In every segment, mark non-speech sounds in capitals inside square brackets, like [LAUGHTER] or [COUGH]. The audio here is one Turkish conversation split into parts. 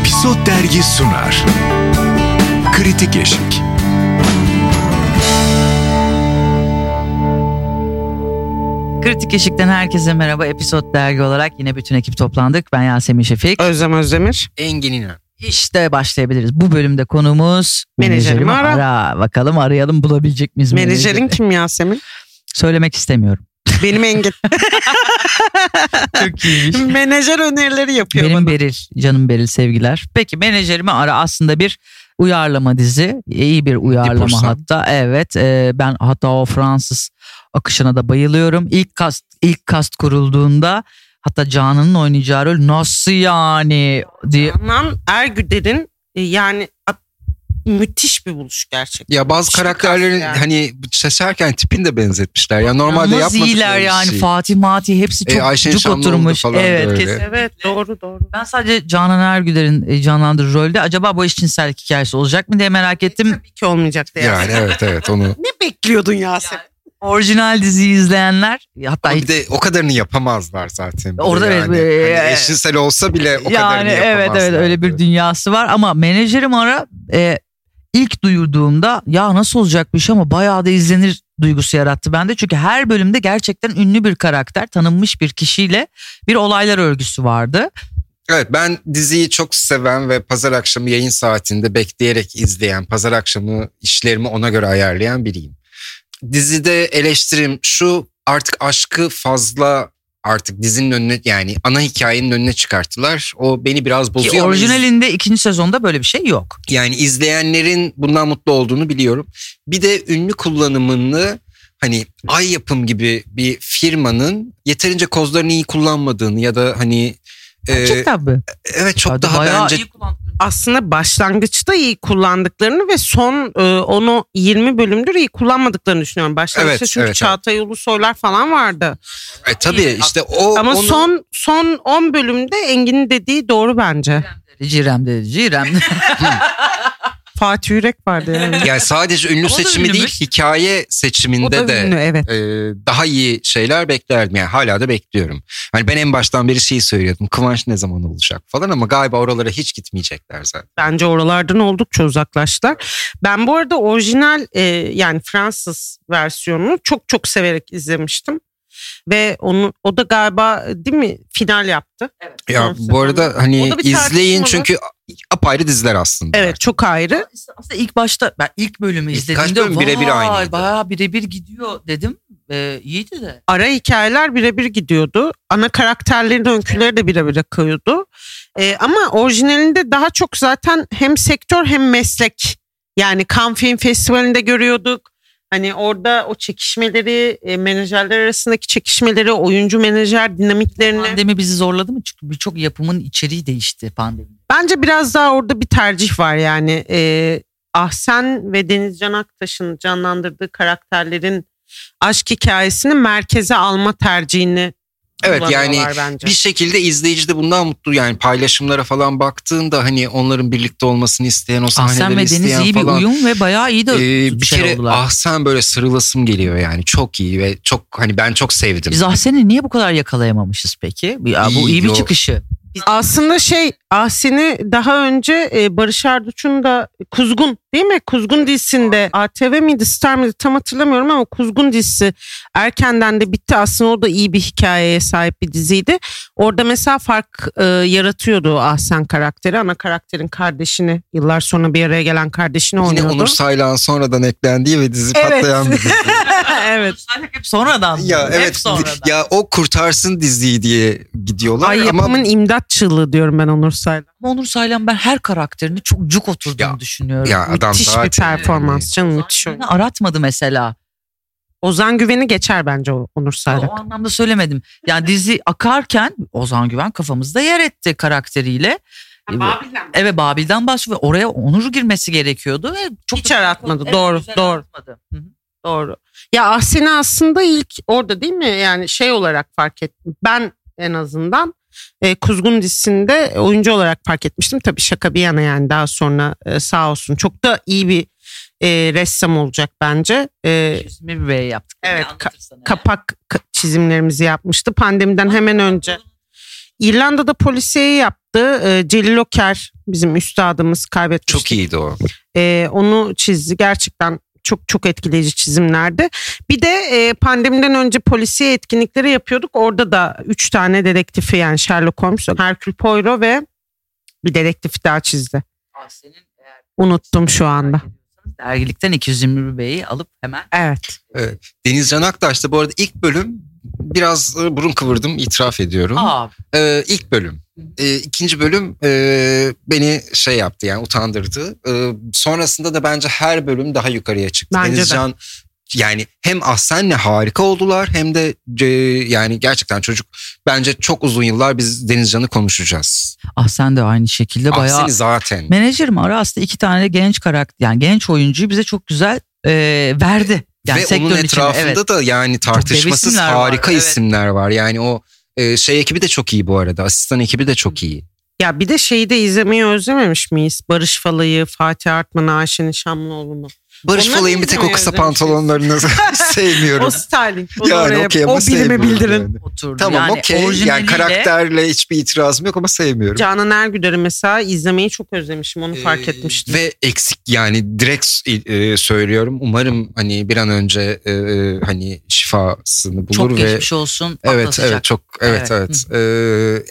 Episod Dergi sunar. Kritik Eşik. Kritik Eşik'ten herkese merhaba. Episod dergi olarak yine bütün ekip toplandık. Ben Yasemin Şefik. Özlem Özdemir. Engin İnan. İşte başlayabiliriz. Bu bölümde konumuz Menajerimi menajerimi ara. Bakalım arayalım bulabilecek miyiz? Menajerin menajeri? kim Yasemin? Söylemek istemiyorum. Benim Engin. [LAUGHS] Çok iyiymiş. Menajer önerileri yapıyor Benim bana. Beril, canım Beril sevgiler. Peki menajerimi ara aslında bir uyarlama dizi. İyi bir uyarlama Diporsan. hatta. Evet e, ben hatta o Fransız akışına da bayılıyorum. İlk kast, ilk kast kurulduğunda hatta Canan'ın oynayacağı rol nasıl yani diye Canan Ergüder'in e, yani müthiş bir buluş gerçekten. Ya bazı Müthiş karakterlerin yani. hani seçerken tipini de benzetmişler. Ya normalde Yalnız yapmadıkları iyiler yani şey. Fatih Matih hepsi E, çok Ayşen cuk Şamlıoğlu oturmuş. Evet kesin. Evet doğru doğru. Ben sadece Canan Ergüder'in e, canlandırdığı rolde acaba bu eşcinsellik hikayesi olacak mı diye merak ettim. Tabii ki olmayacaktı yani. Yani [LAUGHS] evet evet onu. Ne bekliyordun Yasemin? Orijinal diziyi izleyenler hatta Ama bir de o kadarını yapamazlar zaten. Orada yani. evet, Hani e, eşcinsel olsa bile o yani kadarını evet yapamazlar. evet öyle bir dünyası var ama menajerim ara e, ilk duyurduğumda ya nasıl olacak bir şey ama bayağı da izlenir duygusu yarattı bende. Çünkü her bölümde gerçekten ünlü bir karakter, tanınmış bir kişiyle bir olaylar örgüsü vardı. Evet ben diziyi çok seven ve pazar akşamı yayın saatinde bekleyerek izleyen, pazar akşamı işlerimi ona göre ayarlayan biriyim. Dizide eleştirim şu artık aşkı fazla artık dizinin önüne yani ana hikayenin önüne çıkarttılar. O beni biraz Ki bozuyor. iz- orijinalinde ikinci sezonda böyle bir şey yok. yani izleyenlerin bundan mutlu olduğunu biliyorum. Bir de ünlü kullanımını hani ay yapım gibi bir firmanın yeterince kozlarını iyi kullanmadığını ya da hani e, Gerçekten mi? evet çok Hadi daha bayağı bence iyi kullandın. Aslında başlangıçta iyi kullandıklarını ve son e, onu 20 bölümdür iyi kullanmadıklarını düşünüyorum. Başlangıçta Evet, çünkü evet, Çağatay Ulusoylar falan vardı. E, tabii işte o Ama onu- son son 10 bölümde Engin'in dediği doğru bence. Cirem dedi. [LAUGHS] Fatih Yürek vardı yani. [LAUGHS] yani sadece ünlü seçimi değil hikaye seçiminde da de ünlü evet. e, daha iyi şeyler beklerdim. Yani hala da bekliyorum. Hani ben en baştan beri şeyi söylüyordum. Kıvanç ne zaman olacak falan ama galiba oralara hiç gitmeyecekler zaten. Bence oralardan oldukça uzaklaştılar. Ben bu arada orijinal e, yani Fransız versiyonunu çok çok severek izlemiştim. Ve onu o da galiba değil mi final yaptı. Ya Son bu arada hani izleyin çünkü apayrı diziler aslında. Evet çok ayrı. Aslında ilk başta ben ilk bölümü İlk izlediğimde kaç bölüm birebir aynıydı. bayağı birebir gidiyor dedim. Ee, iyiydi de. Ara hikayeler birebir gidiyordu. Ana karakterlerin öyküleri de birebir akıyordu. E, ama orijinalinde daha çok zaten hem sektör hem meslek. Yani Cannes Film Festivali'nde görüyorduk. Hani orada o çekişmeleri, e, menajerler arasındaki çekişmeleri, oyuncu menajer dinamiklerini. Pandemi bizi zorladı mı? Çünkü birçok yapımın içeriği değişti pandemi. Bence biraz daha orada bir tercih var yani. Ee, Ahsen ve Denizcan Aktaş'ın canlandırdığı karakterlerin aşk hikayesini merkeze alma tercihini Evet yani bence. bir şekilde izleyici de bundan mutlu yani paylaşımlara falan baktığında hani onların birlikte olmasını isteyen o sahneleri Ahsen ve Deniz isteyen iyi bir falan. uyum ve bayağı iyi de Ee, bir şey kere oldular. Ahsen böyle sarılasım geliyor yani çok iyi ve çok hani ben çok sevdim. Biz Ahsen'i niye bu kadar yakalayamamışız peki? Ya, bu İyi, iyi bir yo- çıkışı. Aslında şey Ahsen'i daha önce e, Barış Arduç'un da Kuzgun değil mi? Kuzgun dizisinde ATV miydi Star mıydı tam hatırlamıyorum ama Kuzgun dizisi erkenden de bitti. Aslında o da iyi bir hikayeye sahip bir diziydi. Orada mesela fark e, yaratıyordu Ahsen karakteri. Ana karakterin kardeşini yıllar sonra bir araya gelen kardeşini Yine oynuyordu. Onur Saylan sonradan eklendiği ve dizi Evet. patlayan bir dizi. [LAUGHS] evet. Hep sonradan. ya Hep evet sonradan. ya o kurtarsın diziyi diye gidiyorlar Ay ama yapımın imdatçılığı diyorum ben Onur Saylan. Ama Onur Saylan ben her karakterini çok cuk oturduğunu Ya, düşünüyorum. ya adam müthiş bir performans canım müthiş oyun. Beni aratmadı mesela. Ozan Güven'i geçer bence o Onur Saylan. O anlamda söylemedim. Yani dizi akarken Ozan Güven kafamızda yer etti karakteriyle. Evet Babil'den başlıyor ve oraya Onur girmesi gerekiyordu ve çok Hiç aratmadı, doğru, güzel doğru. aratmadı. Hı hı. Doğru. Ya Ahsen'i aslında ilk orada değil mi? Yani şey olarak fark ettim. Ben en azından e, Kuzgun dizisinde oyuncu olarak fark etmiştim. Tabii şaka bir yana yani daha sonra e, sağ olsun. Çok da iyi bir e, ressam olacak bence. E, Çizimi bir bey yaptık. Evet, eğer. kapak ka- çizimlerimizi yapmıştı. Pandemiden hemen önce. İrlanda'da polisiyeyi yaptı. E, Celil Oker bizim üstadımız kaybetmiştik. Çok iyiydi o. E, onu çizdi. Gerçekten çok çok etkileyici çizimlerdi. Bir de e, pandemiden önce polisiye etkinlikleri yapıyorduk. Orada da üç tane dedektifi yani Sherlock Holmes, Hercule Poirot ve bir dedektif daha çizdi. Unuttum şu anda. Dergilikten 221 B'yi alıp hemen. Evet. Deniz Can Aktaş da bu arada ilk bölüm biraz burun kıvırdım itiraf ediyorum. Aa, Ee, ilk bölüm. Ee, ikinci bölüm e, beni şey yaptı yani utandırdı. Ee, sonrasında da bence her bölüm daha yukarıya çıktı. Bence de. Denizcan yani hem Ahsen'le harika oldular hem de e, yani gerçekten çocuk bence çok uzun yıllar biz Denizcan'ı konuşacağız. ah sen de aynı şekilde bayağı. Ahsen'i zaten. Menajerim ara aslında iki tane genç karakter yani genç oyuncuyu bize çok güzel e, verdi. Yani Ve onun içinde, etrafında evet. da yani tartışmasız isimler var, harika evet. isimler var. Yani o e, şey ekibi de çok iyi bu arada. Asistan ekibi de çok iyi. Ya bir de şeyi de izlemeyi özlememiş miyiz? Barış Falay'ı, Fatih Artman'ı, Ayşe Nişanlıoğlu'nu. Barış Falay'ın bir tek o kısa pantolonlarını [LAUGHS] sevmiyorum. O styling. Onu yani oraya, okey ama o bilimi bildirin. yani. Oturdu. Tamam yani okey. Yani karakterle hiçbir itirazım yok ama sevmiyorum. Canan Ergüder'i mesela izlemeyi çok özlemişim. Onu fark Ee, etmiştim. Ve eksik yani direkt e, söylüyorum. Umarım hani bir an önce e, e, hani şifasını bulur Çok ve geçmiş olsun. evet evet çok evet Evet. evet,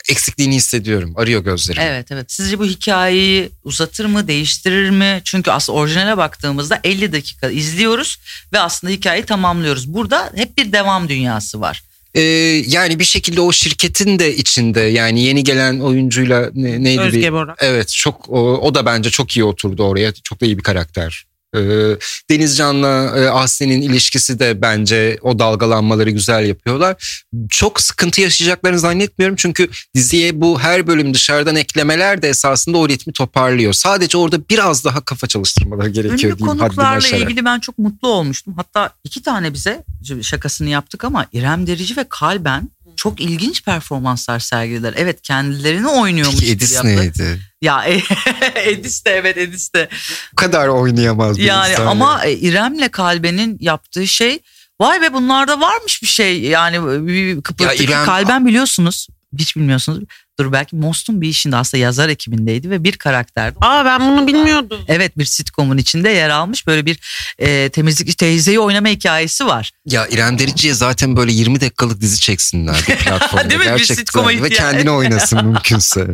E, eksikliğini hissediyorum. Arıyor gözlerim. Evet evet. Sizce bu hikayeyi uzatır mı, değiştirir mi? Çünkü aslında orijinale baktığımızda 50 dakika izliyoruz ve aslında hikayeyi tamamlıyoruz. Burada hep bir devam dünyası var. E, yani bir şekilde o şirketin de içinde yani yeni gelen oyuncuyla ne, neydi Özge bir Borak. Evet çok o, o da bence çok iyi oturdu oraya. Çok da iyi bir karakter. Ee, Denizcan'la e, Aslı'nın ilişkisi de bence o dalgalanmaları güzel yapıyorlar. Çok sıkıntı yaşayacaklarını zannetmiyorum çünkü diziye bu her bölüm dışarıdan eklemeler de esasında o ritmi toparlıyor. Sadece orada biraz daha kafa çalıştırmaları gerekiyor Ünlü konuklarla ilgili ben çok mutlu olmuştum. Hatta iki tane bize şakasını yaptık ama İrem Derici ve Kalben çok ilginç performanslar sergilediler. Evet kendilerini oynuyormuş Peki gibi Edis yaptı. neydi? Ya [LAUGHS] Edis de evet Edis de. Bu kadar oynayamaz bir Yani insan ama e, İrem'le Kalben'in yaptığı şey vay be bunlarda varmış bir şey. Yani bir kıpırtıcı İrem- Kalben biliyorsunuz. Hiç bilmiyorsunuz. Dur belki Most'un bir işinde aslında yazar ekibindeydi ve bir karakterdi. Aa ben bunu bilmiyordum. Evet bir sitcomun içinde yer almış böyle bir e, temizlikçi teyzeyi oynama hikayesi var. Ya İrem Derici'ye zaten böyle 20 dakikalık dizi çeksinler bir [LAUGHS] platformda. Değil mi? Bir Gerçekten. sitcom'a Ve kendine oynasın [LAUGHS] mümkünse.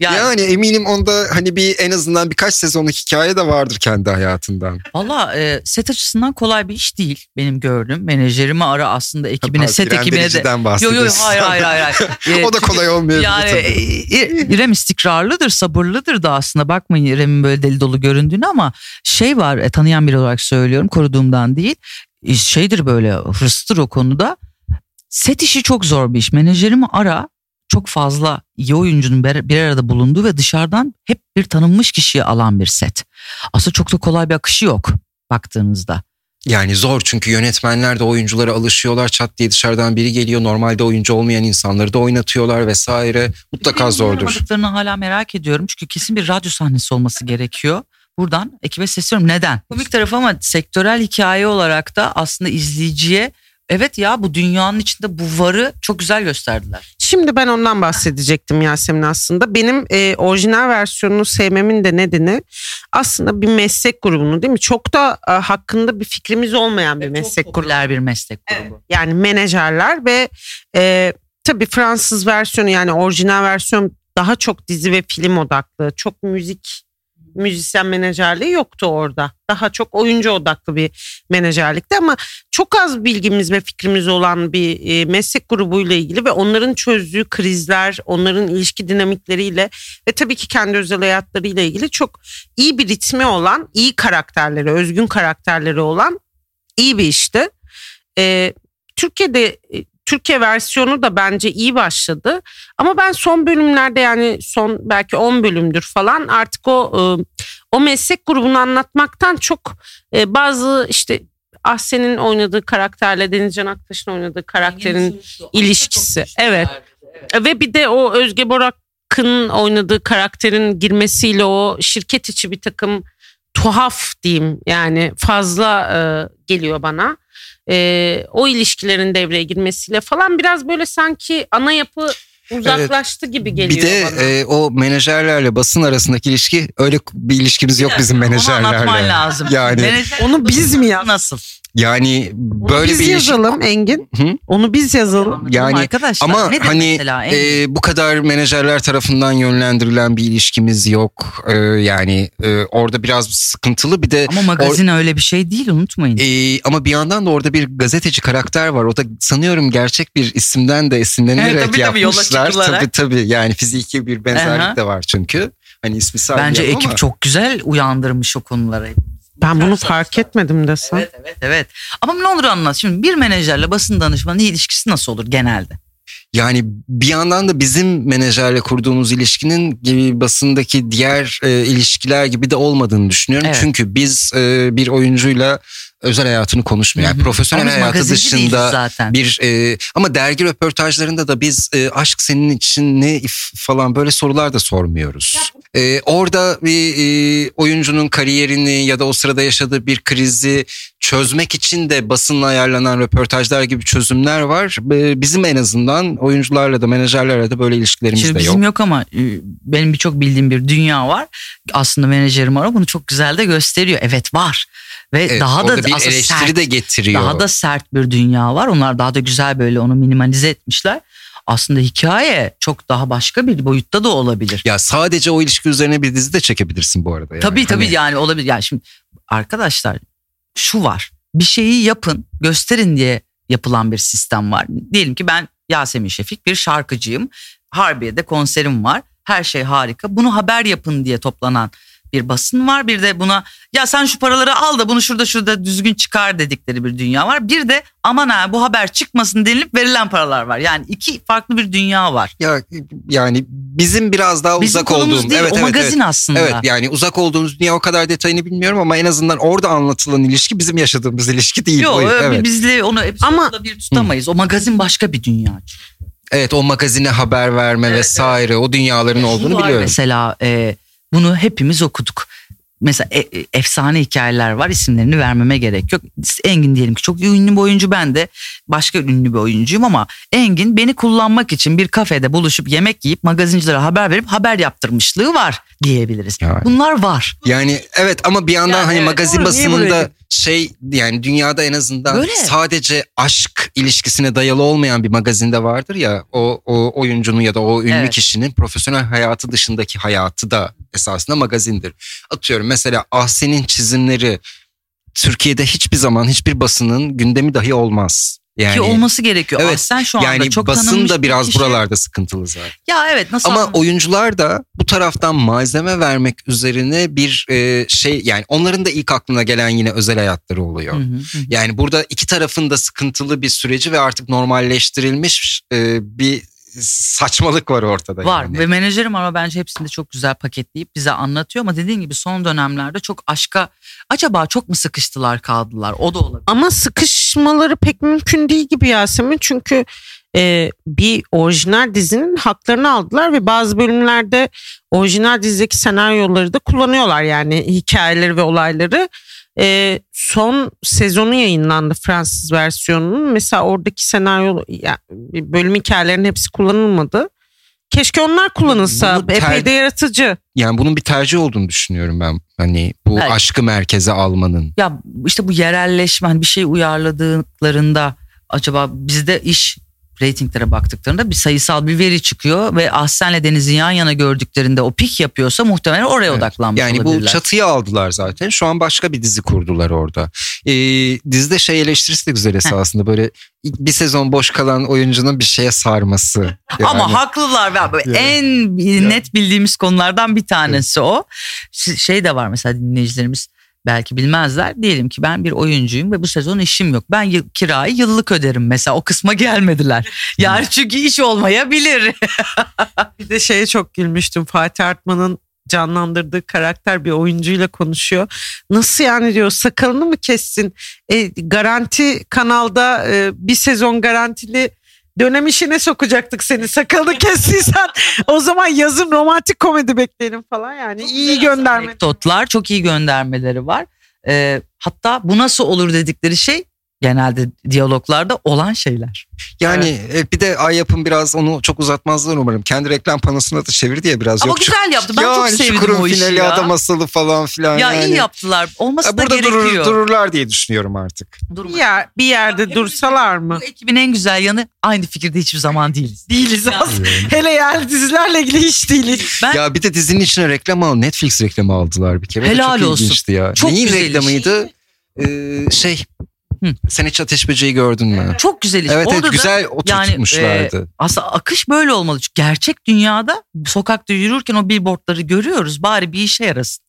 Yani, Yani eminim onda hani bir en azından birkaç sezonluk hikaye de vardır kendi hayatından. Valla e, set açısından kolay bir iş değil benim gördüğüm. Menajerimi ara aslında ekibine Pardon, set İrem ekibine de. Yo yo hayır hayır hayır. hayır. E, [LAUGHS] o da kolay olmuyor. Yani e, İ- İrem istikrarlıdır, sabırlıdır da aslında. Bakmayın İrem'in böyle deli dolu göründüğünü ama şey var e, tanıyan biri olarak söylüyorum koruduğumdan değil. E, Şeydir böyle hırstır o konuda. Set işi çok zor bir iş. Menajerimi ara çok fazla iyi oyuncunun bir arada bulunduğu ve dışarıdan hep bir tanınmış kişiyi alan bir set. Aslında çok da kolay bir akışı yok baktığınızda. Yani zor çünkü yönetmenler de oyunculara alışıyorlar. Çat diye dışarıdan biri geliyor. Normalde oyuncu olmayan insanları da oynatıyorlar vesaire. Mutlaka zordur. Yapamadıklarını hala merak ediyorum. Çünkü kesin bir radyo sahnesi olması gerekiyor. Buradan ekibe sesleniyorum. Neden? Komik tarafı ama sektörel hikaye olarak da aslında izleyiciye evet ya bu dünyanın içinde bu varı çok güzel gösterdiler. Şimdi ben ondan bahsedecektim Yasemin aslında. Benim e, orijinal versiyonunu sevmemin de nedeni aslında bir meslek grubunu değil mi? Çok da e, hakkında bir fikrimiz olmayan bir meslek çok grubu. bir meslek grubu. Yani menajerler ve e, tabii Fransız versiyonu yani orijinal versiyon daha çok dizi ve film odaklı. Çok müzik müzisyen menajerliği yoktu orada. Daha çok oyuncu odaklı bir menajerlikti ama çok az bilgimiz ve fikrimiz olan bir e, meslek grubuyla ilgili ve onların çözdüğü krizler, onların ilişki dinamikleriyle ve tabii ki kendi özel hayatlarıyla ilgili çok iyi bir ritmi olan, iyi karakterleri, özgün karakterleri olan iyi bir işti. E, Türkiye'de e, Türkiye versiyonu da bence iyi başladı. Ama ben son bölümlerde yani son belki 10 bölümdür falan artık o e, o meslek grubunu anlatmaktan çok e, bazı işte Ahsen'in oynadığı karakterle Denizcan Aktaş'ın oynadığı karakterin ilişkisi. Evet. ve bir de o Özge Borak'ın oynadığı karakterin girmesiyle o şirket içi bir takım tuhaf diyeyim yani fazla e, geliyor bana. E, o ilişkilerin devreye girmesiyle falan biraz böyle sanki ana yapı uzaklaştı gibi geliyor Bir de bana. e, o menajerlerle basın arasındaki ilişki öyle bir ilişkimiz yok bizim Onu anlatman menajerlerle. lazım. Yani Menajer- Onu biz mi yaz- Nasıl? Yani Onu böyle biz bir ilişki yazalım Engin. Hı? Onu biz yazalım. Yani arkadaşlar. ama Nedir hani mesela? En- e, bu kadar menajerler tarafından yönlendirilen bir ilişkimiz yok. E, yani e, orada biraz sıkıntılı bir de ama magazin öyle bir şey değil unutmayın. e, ama bir yandan da orada bir gazeteci karakter var. O da sanıyorum gerçek bir isimden de esinlenilerek Evet, tabii, tabii, yola yapmışlar. çıkılarak. Tabii tabii yani fiziki bir benzerlik Aha. de var çünkü. Hani ismi sahibi Bence ekip ama. çok güzel uyandırmış o konuları. Ben bunu fark etmedim desem. Evet evet evet. Ama ne olur anlat. Şimdi bir menajerle basın danışmanının ilişkisi nasıl olur genelde? Yani bir yandan da bizim menajerle kurduğumuz ilişkinin gibi basındaki diğer e, ilişkiler gibi de olmadığını düşünüyorum. Evet. Çünkü biz e, bir oyuncuyla özel hayatını konuşmuyor. Yani profesyonel Ama hayatı dışında zaten. bir e, ama dergi röportajlarında da biz e, aşk senin için ne falan böyle sorular da sormuyoruz. E, orada bir e, oyuncunun kariyerini ya da o sırada yaşadığı bir krizi çözmek için de basınla ayarlanan röportajlar gibi çözümler var. E, bizim en azından oyuncularla da menajerlerle de böyle ilişkilerimiz Şimdi de bizim yok. yok. ama e, benim birçok bildiğim bir dünya var. Aslında menajerim var bunu çok güzel de gösteriyor. Evet var. Ve Evet, daha da bir eleştiri sert, de getiriyor. daha da sert bir dünya var. Onlar daha da güzel böyle onu minimalize etmişler. Aslında hikaye çok daha başka bir boyutta da olabilir. ya sadece o ilişki üzerine bir dizi de çekebilirsin bu arada. Yani. tabii tabii Hani- yani olabilir. Yani şimdi arkadaşlar şu var. Bir şeyi yapın, gösterin diye yapılan bir sistem var. Diyelim ki ben Yasemin Şefik bir şarkıcıyım. Harbiye'de konserim var. Her şey harika. Bunu haber yapın diye toplanan bir basın var. Bir de buna ya sen şu paraları al da bunu şurada şurada düzgün çıkar dedikleri bir dünya var. Bir de aman ha bu haber çıkmasın denilip verilen paralar var. Yani iki farklı bir dünya var. Ya yani bizim biraz daha Bizim uzak konumuz olduğum değil evet o evet magazin evet. aslında. Evet yani uzak olduğumuz dünya o kadar detayını bilmiyorum ama en azından orada anlatılan ilişki bizim yaşadığımız ilişki değil. Yok evet. bizle onu Ama- bir tutamayız. O magazin başka bir dünya. evet o magazine haber verme Evet, vesaire o dünyaların olduğunu biliyorum. Mesela e, bunu hepimiz okuduk. Mesela e- e- efsane hikayeler var isimlerini vermeme gerek yok. Engin diyelim ki çok ünlü bir oyuncu ben de başka ünlü bir oyuncuyum ama Engin beni kullanmak için bir kafede buluşup yemek yiyip magazincilere haber verip haber yaptırmışlığı var diyebiliriz. Yani. Bunlar var. Yani evet ama bir yandan Yani hani evet, magazin doğru, basınında şey yani dünyada en azından Böyle. sadece aşk ilişkisine dayalı olmayan bir magazinde vardır ya o, o oyuncunun ya da o ünlü Evet. kişinin profesyonel hayatı dışındaki hayatı da esasında magazindir. Atıyorum mesela Ahsen'in çizimleri Türkiye'de hiçbir zaman hiçbir basının gündemi dahi olmaz. Yani Ki olması gerekiyor. Evet, Evet, sen şu anda yani çok basın tanınmış da bir biraz kişi. buralarda sıkıntılı zaten. Ya evet nasıl Ama anlam- oyuncular da bu taraftan malzeme vermek üzerine bir e, şey yani onların da ilk aklına gelen yine özel hayatları oluyor. Hı hı, hı. Yani burada iki tarafın da sıkıntılı bir süreci ve artık normalleştirilmiş e, bir saçmalık var ortada. Var yani. ve menajerim ama bence hepsini de çok güzel paketleyip bize anlatıyor ama dediğin gibi son dönemlerde çok aşka acaba çok mu sıkıştılar kaldılar o da olabilir. Ama sıkışmaları pek mümkün değil gibi Yasemin. Çünkü e, bir orijinal dizinin haklarını aldılar ve bazı bölümlerde orijinal dizideki senaryoları da kullanıyorlar. Yani hikayeleri ve olayları. E, son sezonu yayınlandı Fransız versiyonunun. Mesela oradaki senaryo yani bölüm hikayelerinin hepsi kullanılmadı. Keşke onlar kullanılsa. Bunu ter- Epey de yaratıcı. Yani bunun bir tercih olduğunu düşünüyorum ben. Hani bu Belki. aşkı merkeze almanın. Ya işte bu yerelleşme hani bir şey uyarladıklarında acaba bizde iş reytinglere baktıklarında bir sayısal bir veri çıkıyor ve Ahsen'le Deniz'i yan yana gördüklerinde o pik yapıyorsa muhtemelen oraya Evet. odaklanmış Yani bu olabilirler. çatıyı aldılar zaten. Şu an başka bir dizi kurdular orada. Ee, dizide şey eleştirisi de güzel esasında. Böyle bir sezon boş kalan oyuncunun bir şeye sarması. Ama Yani- haklılar ve Yani. en net bildiğimiz konulardan bir tanesi o. Ş- Şey de var mesela dinleyicilerimiz belki bilmezler. Diyelim ki ben bir oyuncuyum ve bu sezon işim yok. Ben yıl- kirayı yıllık öderim mesela o kısma gelmediler. Yani çünkü iş olmayabilir. [LAUGHS] Bir de şeye çok gülmüştüm. Fatih Artman'ın canlandırdığı karakter bir oyuncuyla konuşuyor. Nasıl yani diyor sakalını mı kessin? E, garanti kanalda e, bir sezon garantili dönem işine sokacaktık seni. Sakalını kestiysen o zaman yazın romantik komedi bekleyelim falan yani. iyi gönderme. Anekdotlar çok iyi göndermeleri var. Ee, hatta bu nasıl olur dedikleri şey genelde diyaloglarda olan şeyler. Yani e, bir de Ay Yapım biraz onu çok uzatmazlar umarım. Kendi reklam panosuna da çevirdi ya biraz. Ama Yok, güzel yaptı. Ben çok yani sevdim o işi finali ya. ada masalı falan filan. Ya yani. iyi yaptılar. Olması Ha, da Burada gerekiyor. durur, dururlar diye düşünüyorum artık. Durma. Bir, yer, bir yerde dursalar mı? Bu ekibin en güzel yanı aynı fikirde hiçbir zaman değiliz. Değiliz aslında. Hele yani dizilerle ilgili hiç değiliz. Ben Ya bir de dizinin içine reklam al. Netflix reklamı aldılar bir kere. Helal çok olsun. ilginçti ya. Çok Neyin güzel reklamıydı? Ee, şey. Hı. Sen hiç Ateş Böceği gördün mü? çok güzel iş. Evet Orada evet da güzel yani, oturtmuşlardı. aslında akış böyle olmalı. Çünkü gerçek dünyada sokakta yürürken o billboardları görüyoruz. Bari bir işe yarasın.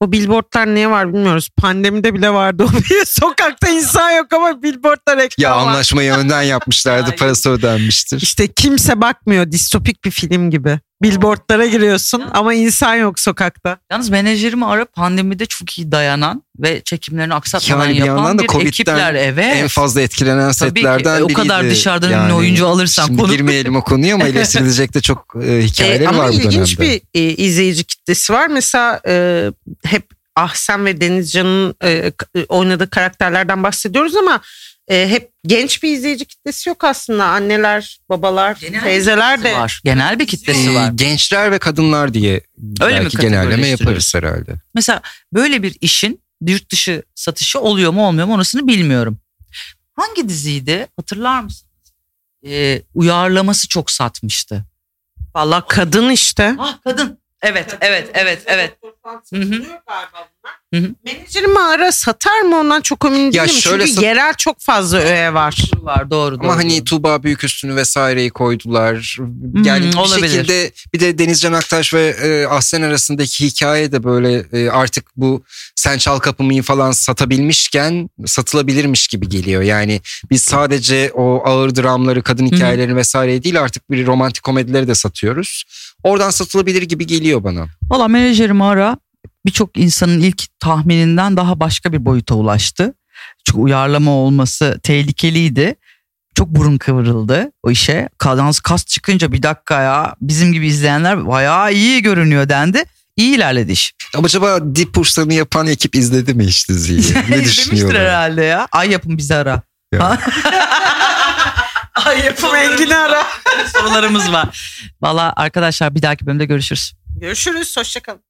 O billboardlar niye var bilmiyoruz. Pandemide bile vardı o. Bir [LAUGHS] Sokakta insan yok ama billboardlar reklam ya var. anlaşmayı önden [LAUGHS] yapmışlardı. Parası ödenmiştir. İşte kimse bakmıyor. Distopik bir film gibi. Billboardlara giriyorsun ama insan yok sokakta. Yalnız menajerimi ara pandemide çok iyi dayanan ve çekimlerini aksatmadan Yani bir yapan da bir Covid'den ekipler. Evet. En fazla etkilenen Tabii ki. setlerden O biriydi. kadar dışarıdan ünlü oyuncu alırsan şimdi konu- girmeyelim o konuya ama eleştirilecek [LAUGHS] de çok e, hikayeleri E, ama var bu ilginç dönemde. bir e, izleyici kitlesi var. Mesela e, hep Ahsen ve Denizcan'ın e, e, oynadığı karakterlerden bahsediyoruz ama e, hep genç bir izleyici kitlesi yok aslında. Anneler, babalar, Genel teyzeler de var. Genel bir kitlesi Ee, var. gençler ve kadınlar diye Öyle mi belki genelleme kategorileştiriyoruz? yaparız herhalde. Mesela böyle bir işin yurt dışı satışı oluyor mu olmuyor mu orasını bilmiyorum. Hangi diziydi hatırlar mısın? Ee, uyarlaması çok satmıştı. Valla kadın işte. Ah kadın. Evet, evet, evet, evet. Hı hı. Hı hı. Menajerimi ara satar mı ondan çok emin değilim. Ya şöyle Çünkü sat- yerel çok fazla öğe var. Var doğru doğru. Ama hani. Tuğba Büyüküstü'nü vesaireyi koydular. Yani bir Hmm, olabilir. şekilde bir de Denizcan Aktaş ve e, Ahsen arasındaki hikaye de böyle e, artık bu Sen Çal Kapımı'yı falan satabilmişken satılabilirmiş gibi geliyor. Yani biz sadece o ağır dramları, kadın hikayelerini vesaire değil artık bir romantik komedileri de satıyoruz. Oradan satılabilir gibi geliyor bana. Valla menajerimi ara birçok insanın ilk tahmininden daha başka bir boyuta ulaştı. Çünkü uyarlama olması tehlikeliydi. Çok burun kıvırıldı o işe. Kadans kast çıkınca bir dakika ya bizim gibi izleyenler bayağı iyi görünüyor dendi. İyi ilerledi iş. Ama acaba Dip Bursa'nı yapan ekip izledi mi hiç diziyi? ne [LAUGHS] İzlemiştir düşünüyorlar? herhalde ya. Ay yapın bizi ara. Ya. [LAUGHS] [LAUGHS] Ay yapın Engin'i ara. sorularımız var. Valla arkadaşlar bir dahaki bölümde görüşürüz. Görüşürüz. Hoşçakalın.